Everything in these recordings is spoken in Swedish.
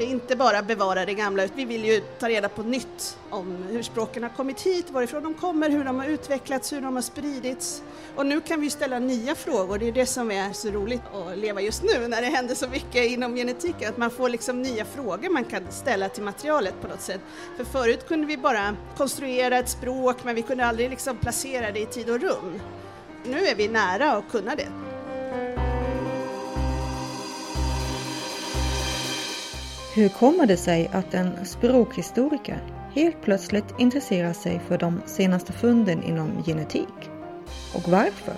vi inte bara bevarar det gamla, vi vill ju ta reda på nytt om hur språken har kommit hit, varifrån de kommer, hur de har utvecklats, hur de har spridits. Och nu kan vi ställa nya frågor, det är det som är så roligt att leva just nu när det händer så mycket inom genetiken, att man får liksom nya frågor man kan ställa till materialet på något sätt. För förut kunde vi bara konstruera ett språk men vi kunde aldrig liksom placera det i tid och rum. Nu är vi nära att kunna det. Hur kommer det sig att en språkhistoriker helt plötsligt intresserar sig för de senaste funden inom genetik? Och varför?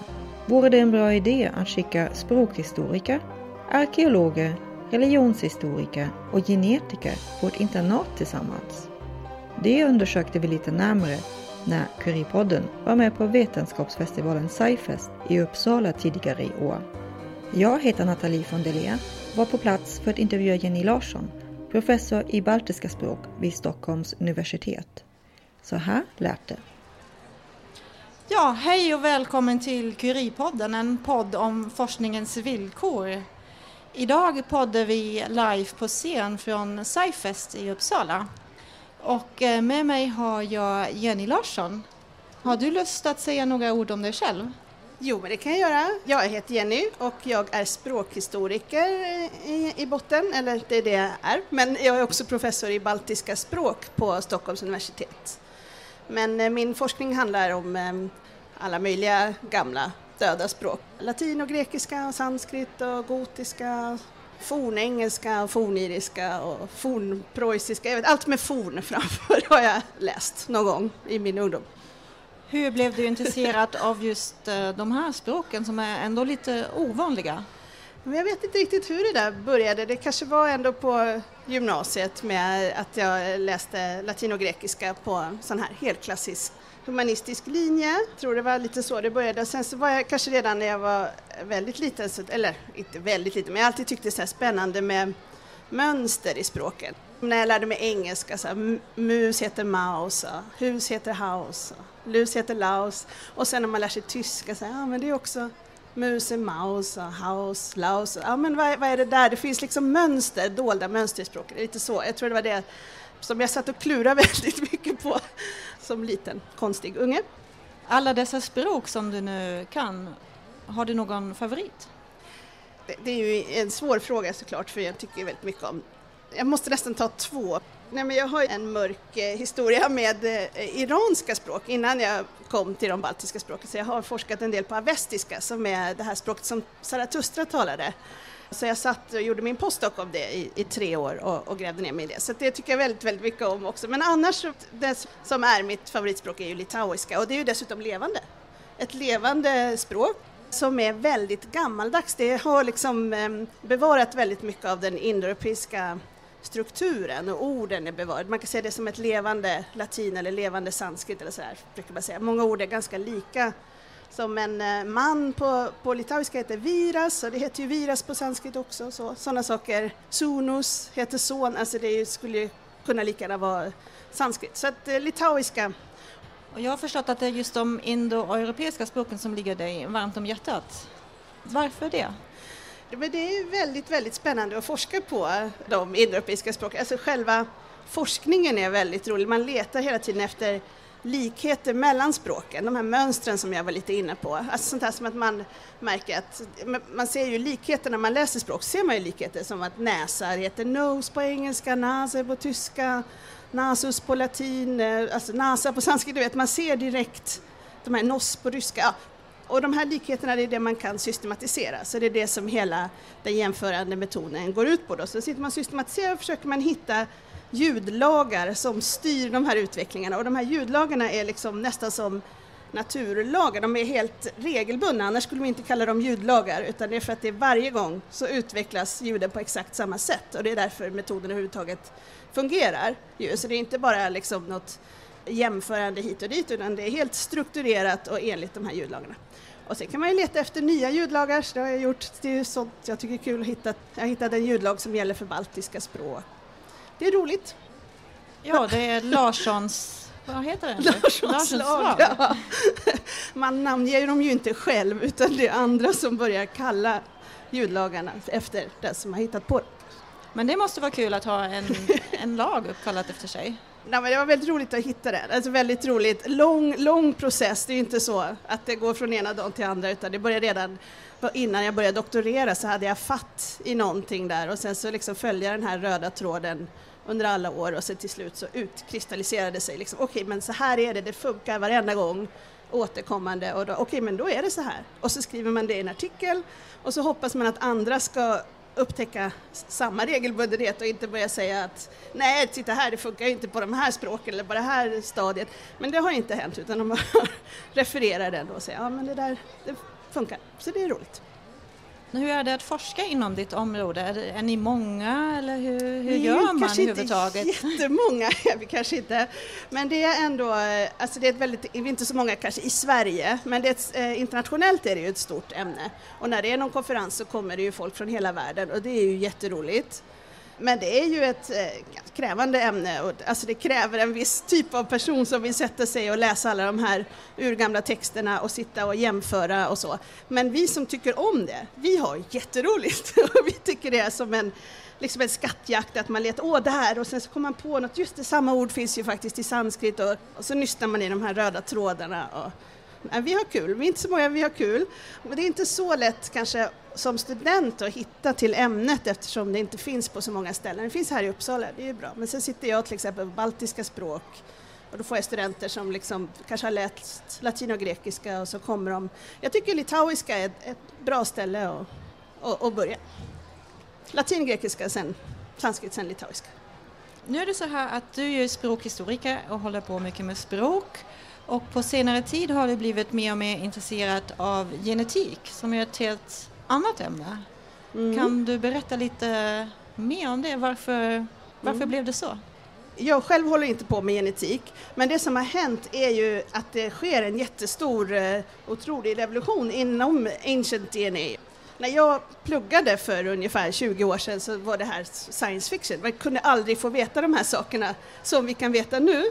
Vore det en bra idé att skicka språkhistoriker, arkeologer, religionshistoriker och genetiker på ett internat tillsammans? Det undersökte vi lite närmare när Currypodden var med på vetenskapsfestivalen SciFest i Uppsala tidigare i år. Jag heter Nathalie von Delea, var på plats för att intervjua Jenny Larsson professor i baltiska språk vid Stockholms universitet. Så här lät det. Ja, hej och välkommen till Curie-podden, en podd om forskningens villkor. Idag poddar vi live på scen från SciFest i Uppsala. Och eh, med mig har jag Jenny Larsson. Har du lust att säga några ord om dig själv? Jo, men det kan jag göra. Jag heter Jenny och jag är språkhistoriker i, i botten, eller det är det jag är. Men jag är också professor i baltiska språk på Stockholms universitet. Men eh, min forskning handlar om eh, alla möjliga gamla döda språk. Latin och grekiska och sanskrit och gotiska, fornengelska och forniriska och fornpreussiska. Allt med forn framför har jag läst någon gång i min ungdom. Hur blev du intresserad av just eh, de här språken som är ändå lite ovanliga? jag vet inte riktigt hur det där började. Det kanske var ändå på gymnasiet med att jag läste latin och grekiska på sån här helklassisk humanistisk linje. Jag tror det var lite så det började. Sen så var jag kanske redan när jag var väldigt liten, eller inte väldigt liten, men jag alltid tyckte det var spännande med mönster i språket. När jag lärde mig engelska, så här, mus heter mouse, hus heter house, lus heter laus. Och sen när man lär sig tyska, så här, ja men det är också mus är maus, house, laus. Ja men vad, vad, är det där? Det finns liksom mönster, dolda mönster i språket. Lite så. Jag tror det var det som jag satt och klurade väldigt mycket på som liten konstig unge. Alla dessa språk som du nu kan, har du någon favorit? Det, det är ju en svår fråga såklart för jag tycker väldigt mycket om jag måste nästan ta två. Nej, men jag har en mörk eh, historia med eh, iranska språk innan jag kom till de baltiska språken. Så jag har forskat en del på avestiska som är det här språket som Zarathustra talade. Så jag satt och gjorde min postdoc om det i, i tre år och, och, grävde ner mig i det. Så det tycker jag väldigt, väldigt mycket om också. Men annars, det som är mitt favoritspråk är ju litauiska och det är ju dessutom levande. Ett levande språk som är väldigt gammaldags. Det har liksom eh, bevarat väldigt mycket av den indoeuropeiska strukturen och orden är bevarade. Man kan säga det som ett levande latin eller levande sanskrit eller sådär, brukar man säga. Många ord är ganska lika. Som en eh, man på, på litauiska heter viras och det heter ju viras på sanskrit också. Så, sådana saker. Sunus heter son, alltså det skulle ju kunna lika gärna vara sanskrit. Så att eh, litauiska och jag har förstått att det är just de indoeuropeiska språken som ligger dig varmt om hjärtat. Varför det? Men det är väldigt, väldigt spännande att forska på de indoeuropeiska språken. Alltså själva forskningen är väldigt rolig. Man letar hela tiden efter likheter mellan språken, de här mönstren som jag var lite inne på. Alltså sånt här som att man märker att, man ser ju likheter när man läser språk, ser man ju likheter som att näsa heter nose på engelska, nase på tyska, nasus på latin, eh, alltså nasa på sanskrit, du vet, man ser direkt de här nos på ryska. Och de här likheterna det är det man kan systematisera, så det är det som hela den jämförande metoden går ut på. Då. Så sitter man och systematiserar och försöker man hitta ljudlagar som styr de här utvecklingarna och de här ljudlagarna är liksom nästan som naturlagar, de är helt regelbundna, annars skulle vi inte kalla dem ljudlagar utan det är för att det varje gång så utvecklas ljuden på exakt samma sätt och det är därför metoden överhuvudtaget fungerar. Så det är inte bara liksom något jämförande hit och dit utan det är helt strukturerat och enligt de här ljudlagarna. Och sen kan man ju leta efter nya ljudlagar, så det har jag gjort. Det är sånt jag tycker är kul att hitta. Jag hittade en ljudlag som gäller för baltiska språk. Det är roligt. Ja, det är Larssons vad heter den? Larssons lag. Ja. Man namnger dem ju inte själv utan det är andra som börjar kalla ljudlagarna efter den som har hittat på det. Men det måste vara kul att ha en, en lag uppkallat efter sig. Nej, men det var väldigt roligt att hitta det. Alltså väldigt roligt. Lång, lång process. Det är ju inte så att det går från ena dagen till andra utan det började redan innan jag började doktorera så hade jag fatt i någonting där och sen så liksom följa den här röda tråden under alla år och sen till slut så utkristalliserade sig liksom, okej okay, men så här är det, det funkar varenda gång återkommande och då, okej okay, men då är det så här. Och så skriver man det i en artikel och så hoppas man att andra ska upptäcka samma regelbundenhet och inte börja säga att nej, titta här, det funkar inte på de här språken eller på det här stadiet. Men det har inte hänt utan de refererar den och säger ja men det där det funkar, så det är roligt. Hur är det att forska inom ditt område? Är, är ni många eller hur, hur gör man överhuvudtaget? Kanske inte jättemånga, vi kanske inte, men det är ändå, alltså det är ett väldigt, vi är inte så många kanske i Sverige, men det är ett, eh, internationellt är det ju ett stort ämne. Och när det är någon konferens så kommer det ju folk från hela världen och det är ju jätteroligt. Men det är ju ett eh, krävande ämne och alltså det kräver en viss typ av person som vill sätta sig och läsa alla de här urgamla texterna och sitta och jämföra och så. Men vi som tycker om det, vi har jätteroligt och vi tycker det är som en liksom en skattjakt, att man letar, åh det här och sen så kommer man på något, just det, samma ord finns ju faktiskt i sanskrit och, och så nystar man i de här röda trådarna. Och, vi har kul, vi är inte så många, vi har kul. Men det är inte så lätt kanske som student att hitta till ämnet eftersom det inte finns på så många ställen. Det finns här i Uppsala, det är ju bra. Men sen sitter jag till exempel på baltiska språk och då får jag studenter som liksom kanske har läst latin och grekiska och så kommer de. Jag tycker litauiska är ett, bra ställe att, att, att börja. Latin, grekiska, sen sanskrit, sen litauiska. Nu är det så här att du är språkhistoriker och håller på mycket med språk. Och på senare tid har du blivit mer och mer intresserad av genetik som är ett helt annat ämne. Mm. Kan du berätta lite mer om det? Varför, varför mm. blev det så? Jag själv håller inte på med genetik, men det som har hänt är ju att det sker en jättestor, eh, otrolig revolution inom ancient DNA. När jag pluggade för ungefär 20 år sedan så var det här science fiction. Man kunde aldrig få veta de här sakerna som vi kan veta nu.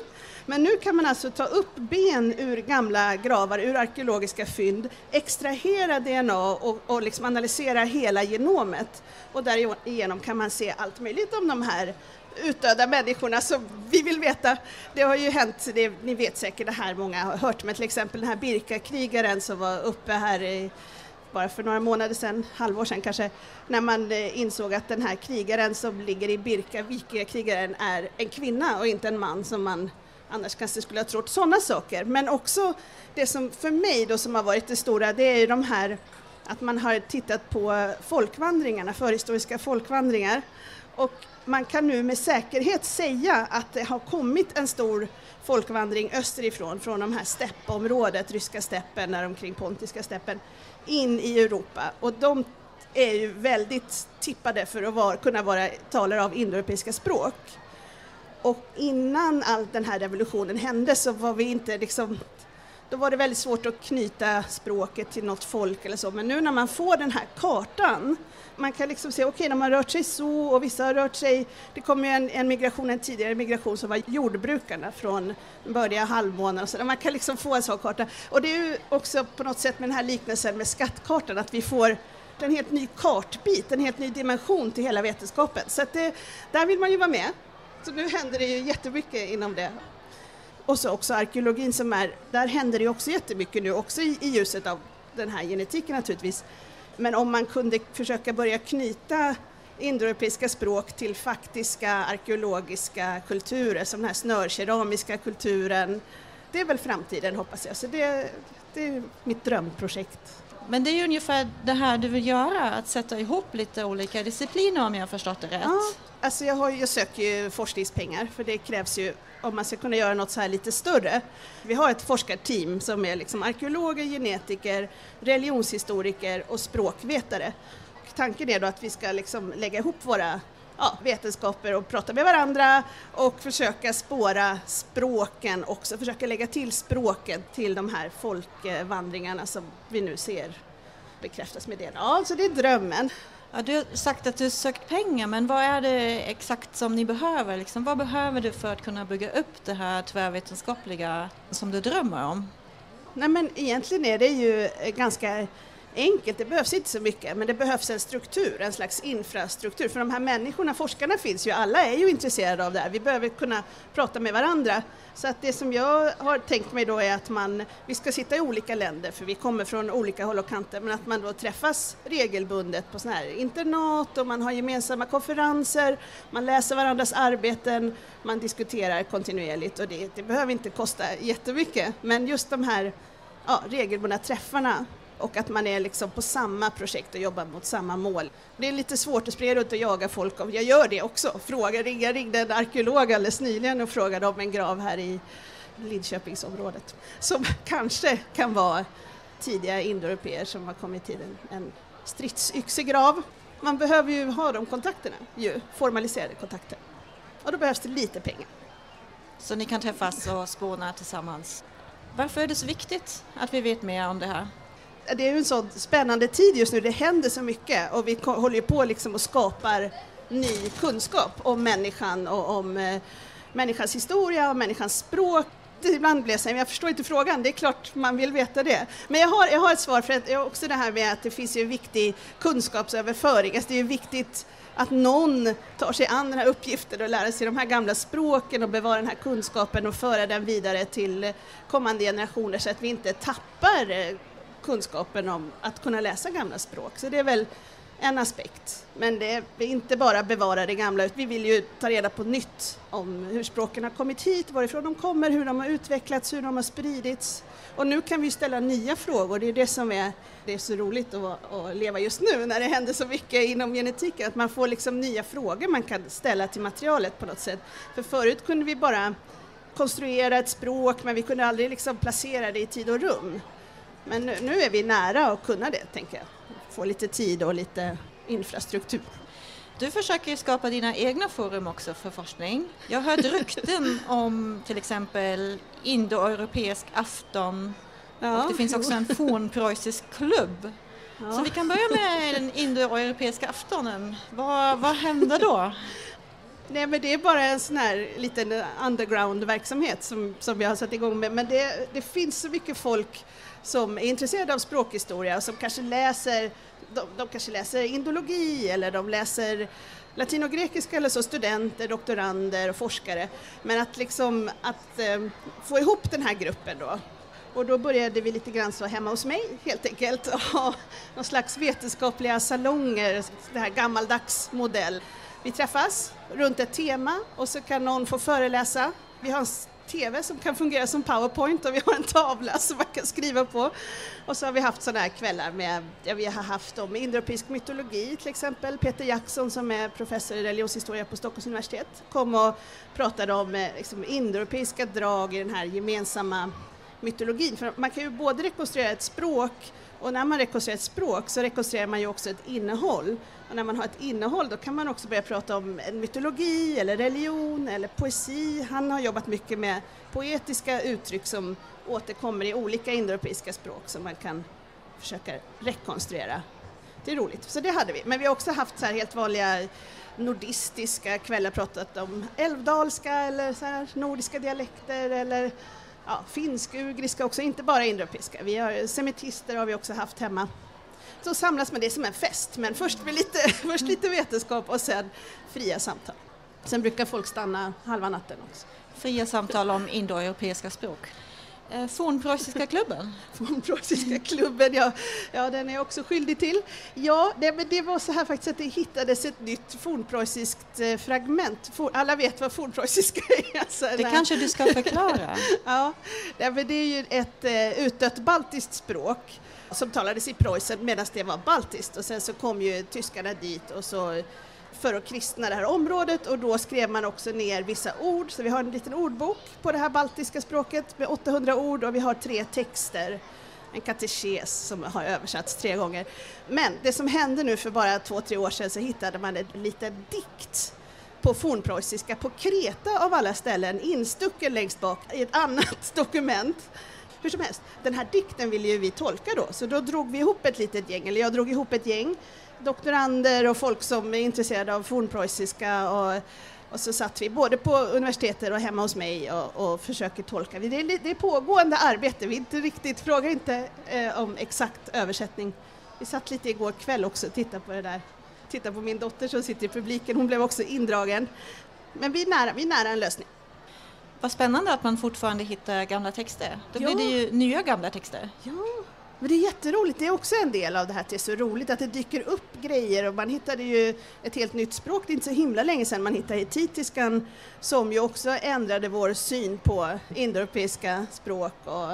Men nu kan man alltså ta upp ben ur gamla gravar, ur arkeologiska fynd, extrahera DNA och, och liksom analysera hela genomet. Och därigenom kan man se allt möjligt om de här utdöda människorna som vi vill veta. Det har ju hänt, det, ni vet säkert det här, många har hört, men till exempel den här Birka-krigaren som var uppe här i bara för några månader sedan, halvår sedan kanske, när man eh, insåg att den här krigaren som ligger i Birka, vikingakrigaren, är en kvinna och inte en man som man annars kanske skulle ha trott sådana saker. Men också det som för mig då som har varit det stora, det är ju de här att man har tittat på folkvandringarna, förhistoriska folkvandringar. Och man kan nu med säkerhet säga att det har kommit en stor folkvandring österifrån, från de här steppområdet, ryska steppen, där omkring pontiska steppen, in i Europa. Och de är ju väldigt tippade för att vara, kunna vara talare av indoeuropeiska språk. Och innan all den här revolutionen hände så var vi inte liksom då var det väldigt svårt att knyta språket till något folk eller så, men nu när man får den här kartan, man kan liksom se, okej, okay, de har rört sig så och vissa har rört sig, det kom ju en, en migration, en tidigare migration som var jordbrukarna från början halvmånen och så, man kan liksom få en sån karta. Och det är ju också på något sätt med den här liknelsen med skattkartan, att vi får en helt ny kartbit, en helt ny dimension till hela vetenskapen. Så att det, där vill man ju vara med. Så nu händer det ju jättemycket inom det. Och så också arkeologin som är, där händer det också jättemycket nu, också i, i ljuset av den här genetiken naturligtvis. Men om man kunde försöka börja knyta indoeuropeiska språk till faktiska arkeologiska kulturer som den här snörkeramiska kulturen. Det är väl framtiden hoppas jag, så det, det är mitt drömprojekt. Men det är ju ungefär det här du vill göra, att sätta ihop lite olika discipliner om jag har förstått det rätt? Ja, alltså jag, har, jag söker ju forskningspengar för det krävs ju om man ska kunna göra något så här lite större. Vi har ett forskarteam som är liksom arkeologer, genetiker, religionshistoriker och språkvetare. tanken är då att vi ska liksom lägga ihop våra ja, vetenskaper och prata med varandra och försöka spåra språken också, försöka lägga till språken till de här folkvandringarna som vi nu ser bekräftas med det. Ja, så det är drömmen. Ja, du har sagt att du sökt pengar, men vad är det exakt som ni behöver? Liksom, vad behöver du för att kunna bygga upp det här tvärvetenskapliga som du drömmer om? Nej, men egentligen är det ju ganska enkelt, det behövs inte så mycket, men det behövs en struktur, en slags infrastruktur. För de här människorna, forskarna finns ju, alla är ju intresserade av det här. Vi behöver kunna prata med varandra. Så att det som jag har tänkt mig då är att man, vi ska sitta i olika länder, för vi kommer från olika håll och kanter, men att man då träffas regelbundet på sådana här internat och man har gemensamma konferenser, man läser varandras arbeten, man diskuterar kontinuerligt och det, det behöver inte kosta jättemycket, men just de här ja, regelbundna träffarna och att man är liksom på samma projekt och jobbar mot samma mål. Det är lite svårt att springa runt och jaga folk, och jag gör det också. Fråga, jag ringde en arkeolog alldeles nyligen och frågade om en grav här i Lidköpingsområdet som kanske kan vara tidiga indoeuropeer som har kommit till en, en stridsyxegrav. Man behöver ju ha de kontakterna, ju, formaliserade kontakter. Och då behövs det lite pengar. Så ni kan träffas och spåna tillsammans. Varför är det så viktigt att vi vet mer om det här? Det är ju en sån spännande tid just nu, det händer så mycket och vi håller ju på liksom och skapar ny kunskap om människan och om eh, människans historia och människans språk. Ibland blir jag säger, jag förstår inte frågan, det är klart man vill veta det. Men jag har, jag har ett svar för att, jag också det här med att det finns ju viktig kunskapsöverföring, alltså det är ju viktigt att någon tar sig an den här uppgiften och lär sig de här gamla språken och bevara den här kunskapen och föra den vidare till kommande generationer så att vi inte tappar eh, kunskapen om att kunna läsa gamla språk. Så det är väl en aspekt. Men det är inte bara bevara det gamla, vi vill ju ta reda på nytt om hur språken har kommit hit, varifrån de kommer, hur de har utvecklats, hur de har spridits. Och nu kan vi ställa nya frågor, det är det som är, det är så roligt att, att leva just nu när det händer så mycket inom genetiken, att man får liksom nya frågor man kan ställa till materialet på något sätt. För förut kunde vi bara konstruera ett språk men vi kunde aldrig liksom placera det i tid och rum. Men nu, nu är vi nära att kunna det, tänker jag. Få lite tid och lite infrastruktur. Du försöker skapa dina egna forum också för forskning. Jag har hört rykten om till exempel indoeuropeisk afton ja, och det finns också en fornpreussisk klubb. Ja. Så vi kan börja med den indoeuropeiska aftonen. Vad, vad hände då? Nej men det är bara en sån här liten underground-verksamhet som, som vi har satt igång med. Men det, det finns så mycket folk som är intresserade av språkhistoria som kanske läser, de, de kanske läser indologi eller de läser latinogrekiska eller så, studenter, doktorander och forskare. Men att liksom att eh, få ihop den här gruppen då. Och då började vi lite grann så hemma hos mig helt enkelt, ha någon slags vetenskapliga salonger, det här gammaldags modell. Vi träffas runt ett tema och så kan någon få föreläsa. Vi har en TV som kan fungera som powerpoint och vi har en tavla som man kan skriva på. Och så har vi haft sådana här kvällar med, ja, vi har haft om indoeuropeisk mytologi till exempel. Peter Jackson som är professor i religionshistoria på Stockholms universitet kom och pratade om eh, liksom, indoeuropeiska drag i den här gemensamma mytologin. För man kan ju både rekonstruera ett språk och när man rekonstruerar ett språk så rekonstruerar man ju också ett innehåll. Och när man har ett innehåll då kan man också börja prata om en mytologi eller religion eller poesi. Han har jobbat mycket med poetiska uttryck som återkommer i olika indoeuropeiska språk som man kan försöka rekonstruera. Det är roligt, så det hade vi. Men vi har också haft så här helt vanliga nordistiska kvällar, pratat om älvdalska eller så här nordiska dialekter eller ja, finsk-ugriska också, inte bara indoeuropeiska. Vi har semitister har vi också haft hemma. Så samlas man det som en fest, men först med lite, först lite vetenskap och sen fria samtal. Sen brukar folk stanna halva natten också. Fria samtal om indoeuropeiska språk. Eh, fornpreussiska klubben? Fornpreussiska klubben, ja, ja den är jag också skyldig till. Ja, det, men det var så här faktiskt att det hittades ett nytt fornpreussiskt eh, fragment. Alla vet vad fornpreussiska är. Alltså, det nej. kanske du ska förklara? ja, det, det är ju ett uh, utdött baltiskt språk som talades i Preussen medan det var baltiskt och sen så kom ju tyskarna dit och så för att kristna det här området och då skrev man också ner vissa ord, så vi har en liten ordbok på det här baltiska språket med 800 ord och vi har tre texter en katekes som har översatts tre gånger. Men det som hände nu för bara två, tre år sedan så hittade man en liten dikt på fornpreussiska på Kreta av alla ställen, instucken längst bak i ett annat dokument. Hur som helst, den här dikten ville ju vi tolka då, så då drog vi ihop ett litet gäng, eller jag drog ihop ett gäng doktorander och folk som är intresserade av fornpreussiska och, och så satt vi både på universitetet och hemma hos mig och, och försöker tolka. Det är, det är pågående arbete, vi inte riktigt, frågar inte eh, om exakt översättning Vi satt lite igår kväll också och tittade på det där. Tittade på min dotter som sitter i publiken, hon blev också indragen. Men vi är nära, vi är nära en lösning. Vad spännande att man fortfarande hittar gamla texter. Då Ja. blir det ju nya gamla texter. Ja, men det är jätteroligt. Det är också en del av det här att det är så roligt att det dyker upp grejer och man hittade ju ett helt nytt språk. Det är inte så himla länge sedan man hittade hetitiskan som ju också ändrade vår syn på indoeuropeiska språk. Och,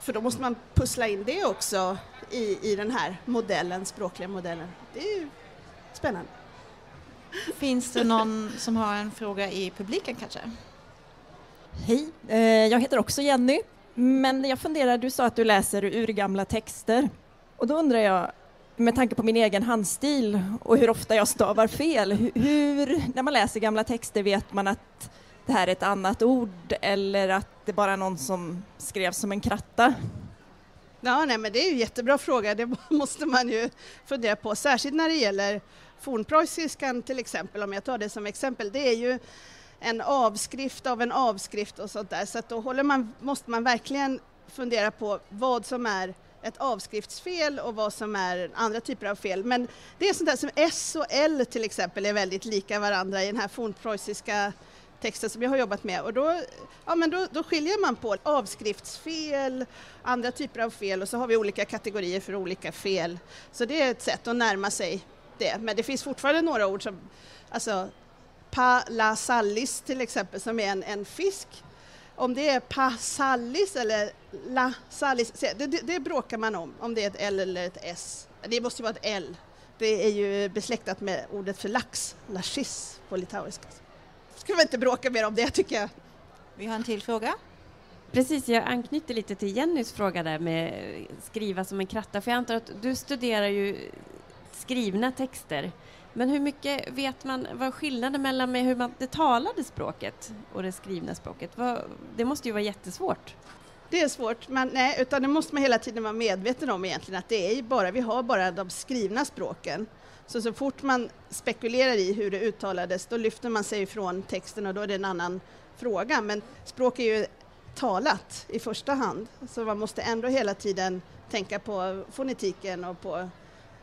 för då måste man pussla in det också i, i den här modellen, språkliga modellen. Det är ju spännande. Finns det någon som har en fråga i publiken kanske? Hej, eh, jag heter också Jenny. Men jag funderar, du sa att du läser urgamla texter. Och då undrar jag, med tanke på min egen handstil och hur ofta jag stavar fel, hur, när man läser gamla texter vet man att det här är ett annat ord eller att det bara är någon som skrev som en kratta? Ja, nej, men det är ju en jättebra fråga. Det måste man ju fundera på, särskilt när det gäller fornpreussiskan till exempel, om jag tar det som exempel. Det är ju en avskrift av en avskrift och sånt där, så att då håller man, måste man verkligen fundera på vad som är ett avskriftsfel och vad som är andra typer av fel. Men det är sånt där som S och L till exempel är väldigt lika varandra i den här fornpreussiska texten som jag har jobbat med och då, ja, men då, då skiljer man på avskriftsfel, andra typer av fel och så har vi olika kategorier för olika fel. Så det är ett sätt att närma sig det. Men det finns fortfarande några ord som, alltså palasallis till exempel som är en, en fisk. Om det är pasallis eller la sallis, det, det, det bråkar man om, om det är ett L eller ett S. Det måste ju vara ett L. Det är ju besläktat med ordet för lax, lachis på litauiska. Ska vi inte bråka mer om det tycker jag. Vi har en till fråga. Precis, jag anknyter lite till Jennys fråga där med skriva som en kratta, för jag antar att du studerar ju skrivna texter. Men hur mycket vet man, vad skillnaden mellan med hur man, det talade språket och det skrivna språket? Vad, det måste ju vara jättesvårt. Det är svårt, men nej, utan det måste man hela tiden vara medveten om egentligen att det är bara, vi har bara de skrivna språken. Så så fort man spekulerar i hur det uttalades, då lyfter man sig ifrån texten och då är det en annan fråga. Men språk är ju talat i första hand, så man måste ändå hela tiden tänka på fonetiken och på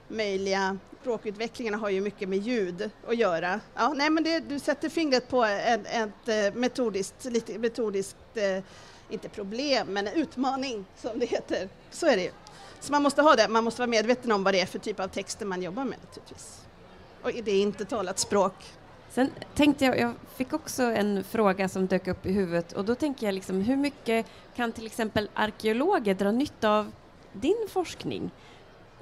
möjliga språkutvecklingarna har ju mycket med ljud att göra. Ja, nej, men det, du sätter fingret på ett, ett metodiskt, lite metodiskt, eh, inte problem, men en utmaning som det heter. Så är det ju. Så man måste ha det, man måste vara medveten om vad det är för typ av texter man jobbar med naturligtvis. Och det är inte talat språk. Sen tänkte jag, jag fick också en fråga som dök upp i huvudet och då tänker jag liksom hur mycket kan till exempel arkeologer dra nytta av din forskning?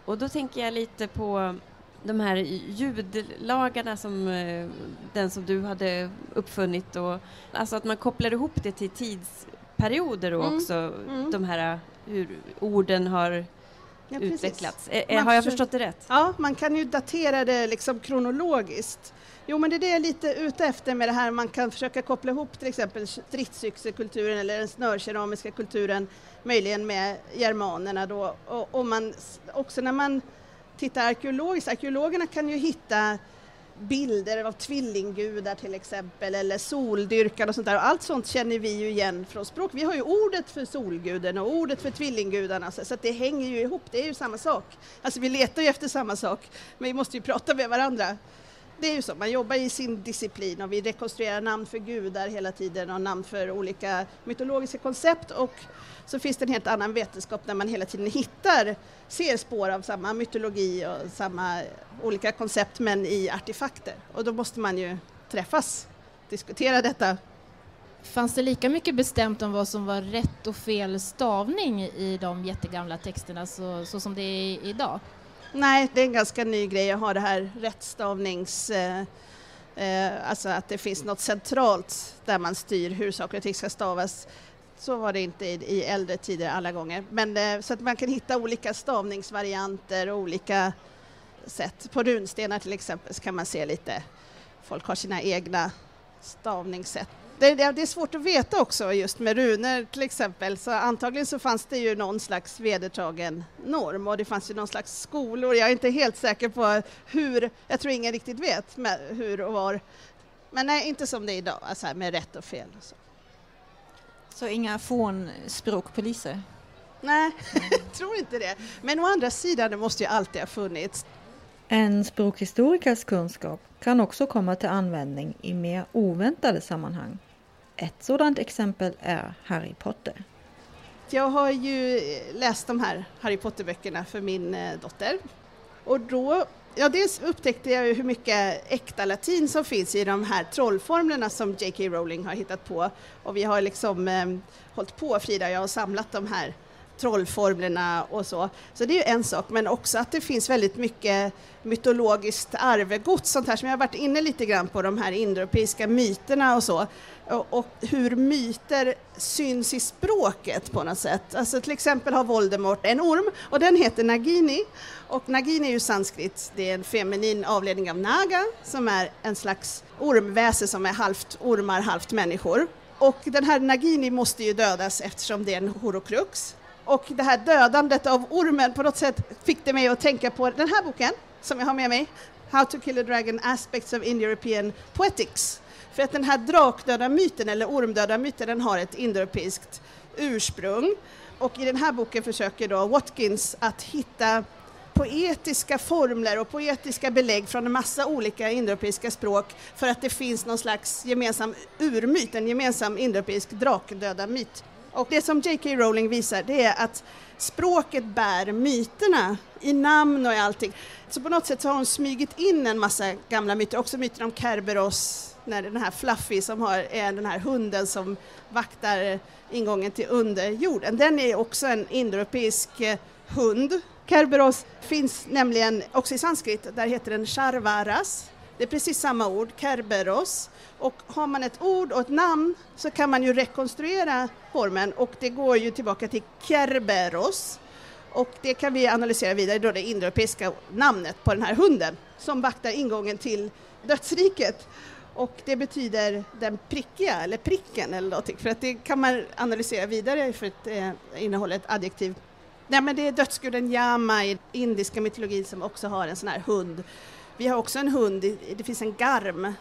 Och då tänker jag lite på de här ljudlagarna som eh, den som du hade uppfunnit och alltså att man kopplar ihop det till tidsperioder och Mm, också mm. de här hur orden har Ja, utvecklats. Eh, har jag förstått det rätt? Ja, man kan ju datera det liksom kronologiskt. Jo, men det är det jag är lite ute efter med det här. Man kan försöka koppla ihop till exempel stridsyxekulturen eller den snörkeramiska kulturen, möjligen med germanerna då. Och, och man, också när man tittar arkeologiskt, arkeologerna kan ju hitta bilder av tvillinggudar till exempel, eller soldyrkan och sånt där. Och allt sånt känner vi ju igen från språk. Vi har ju ordet för solguden och ordet för tvillinggudarna, så, alltså. så att det hänger ju ihop, det är ju samma sak. Alltså vi letar ju efter samma sak, men vi måste ju prata med varandra. Det är ju så, man jobbar i sin disciplin och vi rekonstruerar namn för gudar hela tiden och namn för olika mytologiska koncept och så finns det en helt annan vetenskap där man hela tiden hittar, ser spår av samma mytologi och samma olika koncept men i artefakter. Och då måste man ju träffas, diskutera detta. Fanns det lika mycket bestämt om vad som var rätt och fel stavning i de jättegamla texterna så, så som det är idag? Nej, det är en ganska ny grej att ha det här rättstavnings... Eh, eh, alltså att det finns något centralt där man styr hur saker och ting ska stavas. Så var det inte i, i äldre tider alla gånger. Men, eh, så att man kan hitta olika stavningsvarianter och olika sätt. På runstenar till exempel så kan man se lite, folk har sina egna stavningssätt. Det, det, det är svårt att veta också just med runor till exempel, så antagligen så fanns det ju någon slags vedertagen norm och det fanns ju någon slags skolor. Jag är inte helt säker på hur, jag tror ingen riktigt vet med hur och var. Men nej, inte som det är idag, alltså med rätt och fel. Och så. Så inga fornspråkpoliser? Nej, jag tror inte det. Men å andra sidan, det måste ju alltid ha funnits. En språkhistorikers kunskap kan också komma till användning i mer oväntade sammanhang. Ett sådant exempel är Harry Potter. Jag har ju läst de här Harry Potter-böckerna för min eh, dotter. Och då, ja dels upptäckte jag ju hur mycket äkta latin som finns i de här trollformlerna som J.K. Rowling har hittat på. Och vi har liksom eh, hållit på, Frida och jag, och samlat de här trollformlerna och så. Så det är ju en sak, men också att det finns väldigt mycket mytologiskt arvegods, sånt här som jag har varit inne lite grann på, de här indoeuropeiska myterna och så. Och, och, hur myter syns i språket på något sätt. Alltså till exempel har Voldemort en orm och den heter Nagini. Och Nagini är ju sanskrit, det är en feminin avledning av Naga som är en slags ormväse som är halvt ormar, halvt människor. Och den här Nagini måste ju dödas eftersom det är en horokrux. Och det här dödandet av ormen på något sätt fick det mig att tänka på den här boken som jag har med mig, How to kill a dragon aspects of Indo-European poetics. För att den här drakdöda myten eller ormdöda myten den har ett indoeuropeiskt ursprung. Och i den här boken försöker då Watkins att hitta poetiska formler och poetiska belägg från en massa olika indoeuropeiska språk för att det finns någon slags gemensam urmyt, en gemensam indoeuropeisk drakdöda-myt. Och det som J.K. Rowling visar det är att språket bär myterna i namn och i allting. Så på något sätt så har hon smugit in en massa gamla myter, också myten om Kerberos, när den här Fluffy som har, är den här hunden som vaktar ingången till underjorden. Den är också en indoeuropeisk eh, hund. Kerberos finns nämligen också i sanskrit, där heter den Charvaras. Det är precis samma ord, Kerberos. Och har man ett ord och ett namn så kan man ju rekonstruera formen och det går ju tillbaka till Kerberos. Och det kan vi analysera vidare då det indoeuropeiska namnet på den här hunden som vaktar ingången till dödsriket. Och det betyder den prickiga, eller pricken eller någonting, för att det kan man analysera vidare för att det eh, innehåller ett adjektiv. Nej, men det är dödsguden Yama i indiska mytologin som också har en sån här hund. Vi har också en hund, det finns en garm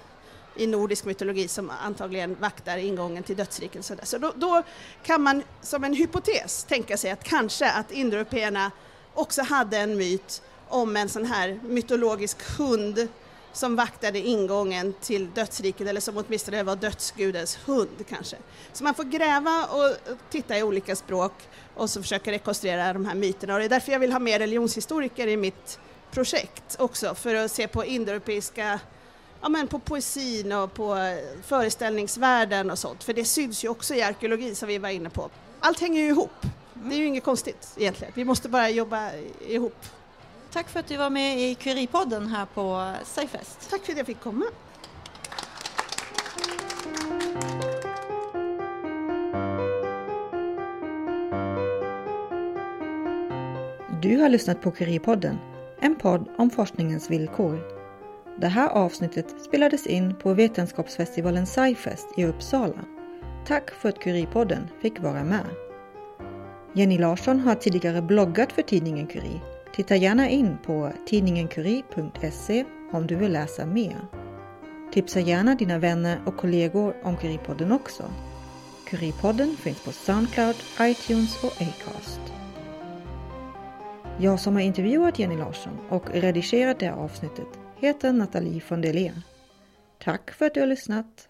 i nordisk mytologi som antagligen vaktar ingången till dödsriket. Så, så då, då, kan man som en hypotes tänka sig att kanske att indoeuropeerna också hade en myt om en sån här mytologisk hund som vaktade ingången till dödsriket eller som åtminstone var dödsgudens hund kanske. Så man får gräva och titta i olika språk och så försöka rekonstruera de här myterna och det är därför jag vill ha med religionshistoriker i mitt projekt också för att se på indoeuropeiska ja, men på poesin och på föreställningsvärlden och sånt, för det syns ju också i arkeologi som vi var inne på. Allt hänger ju ihop. Det är ju inget konstigt egentligen. Vi måste bara jobba ihop. Tack för att du var med i Curie-podden här på Sci-Fest. Tack för att jag fick komma. Du har lyssnat på Curie-podden, en podd om forskningens villkor. Det här avsnittet spelades in på Vetenskapsfestivalen SciFest i Uppsala. Tack för att Curie-podden fick vara med. Jenny Larsson har tidigare bloggat för tidningen Curie Titta gärna in på tidningencurie.se om du vill läsa mer. Tipsa gärna dina vänner och kollegor om Curie-podden också. Curie-podden finns på Soundcloud, iTunes och Acast. Jag som har intervjuat Jenny Larsson och redigerat det här avsnittet heter Nathalie von der Leer. Tack för att du har lyssnat!